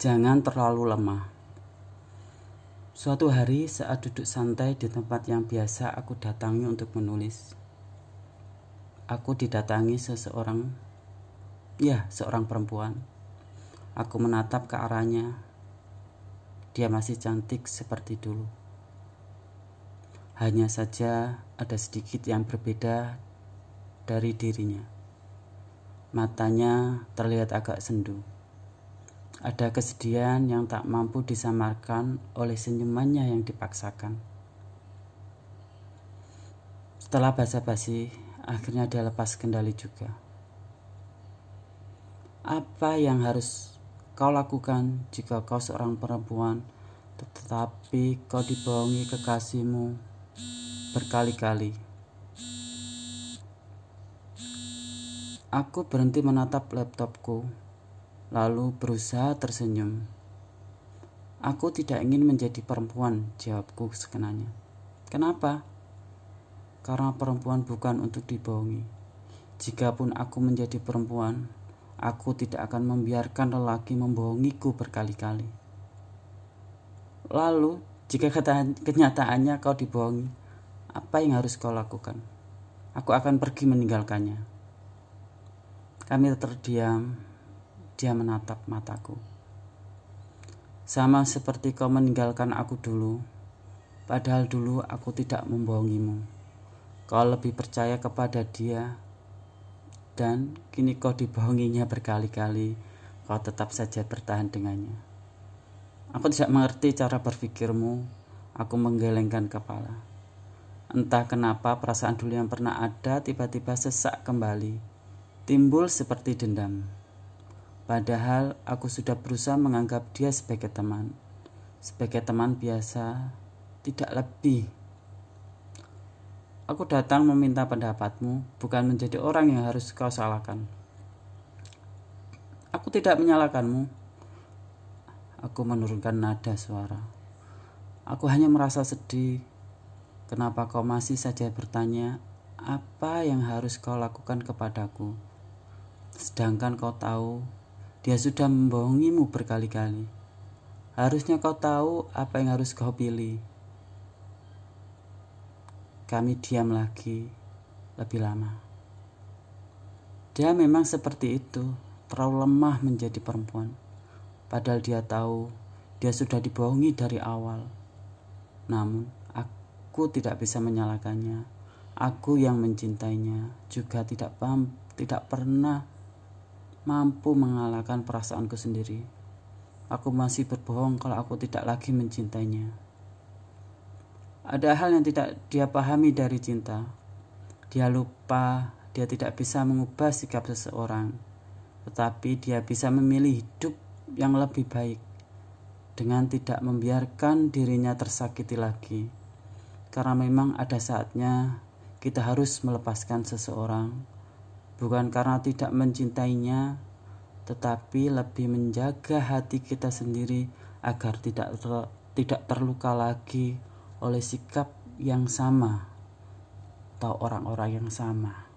Jangan terlalu lemah. Suatu hari saat duduk santai di tempat yang biasa aku datangi untuk menulis, aku didatangi seseorang, ya seorang perempuan. Aku menatap ke arahnya. Dia masih cantik seperti dulu. Hanya saja ada sedikit yang berbeda dari dirinya. Matanya terlihat agak sendu ada kesedihan yang tak mampu disamarkan oleh senyumannya yang dipaksakan. Setelah basa-basi, akhirnya dia lepas kendali juga. Apa yang harus kau lakukan jika kau seorang perempuan tetapi kau dibohongi kekasihmu berkali-kali? Aku berhenti menatap laptopku lalu berusaha tersenyum. Aku tidak ingin menjadi perempuan, jawabku sekenanya. Kenapa? Karena perempuan bukan untuk dibohongi. Jikapun aku menjadi perempuan, aku tidak akan membiarkan lelaki membohongiku berkali-kali. Lalu, jika kenyataannya kau dibohongi, apa yang harus kau lakukan? Aku akan pergi meninggalkannya. Kami terdiam, dia menatap mataku. Sama seperti kau meninggalkan aku dulu, padahal dulu aku tidak membohongimu. Kau lebih percaya kepada dia, dan kini kau dibohonginya berkali-kali, kau tetap saja bertahan dengannya. Aku tidak mengerti cara berpikirmu, aku menggelengkan kepala. Entah kenapa perasaan dulu yang pernah ada tiba-tiba sesak kembali, timbul seperti dendam. Padahal aku sudah berusaha menganggap dia sebagai teman. Sebagai teman biasa, tidak lebih. Aku datang meminta pendapatmu, bukan menjadi orang yang harus kau salahkan. Aku tidak menyalahkanmu. Aku menurunkan nada suara. Aku hanya merasa sedih. Kenapa kau masih saja bertanya apa yang harus kau lakukan kepadaku? Sedangkan kau tahu dia sudah membohongimu berkali-kali. Harusnya kau tahu apa yang harus kau pilih. Kami diam lagi lebih lama. Dia memang seperti itu, terlalu lemah menjadi perempuan. Padahal dia tahu dia sudah dibohongi dari awal. Namun, aku tidak bisa menyalahkannya. Aku yang mencintainya juga tidak paham, tidak pernah mampu mengalahkan perasaanku sendiri. Aku masih berbohong kalau aku tidak lagi mencintainya. Ada hal yang tidak dia pahami dari cinta. Dia lupa dia tidak bisa mengubah sikap seseorang, tetapi dia bisa memilih hidup yang lebih baik dengan tidak membiarkan dirinya tersakiti lagi. Karena memang ada saatnya kita harus melepaskan seseorang bukan karena tidak mencintainya, tetapi lebih menjaga hati kita sendiri agar tidak ter, tidak terluka lagi oleh sikap yang sama atau orang-orang yang sama.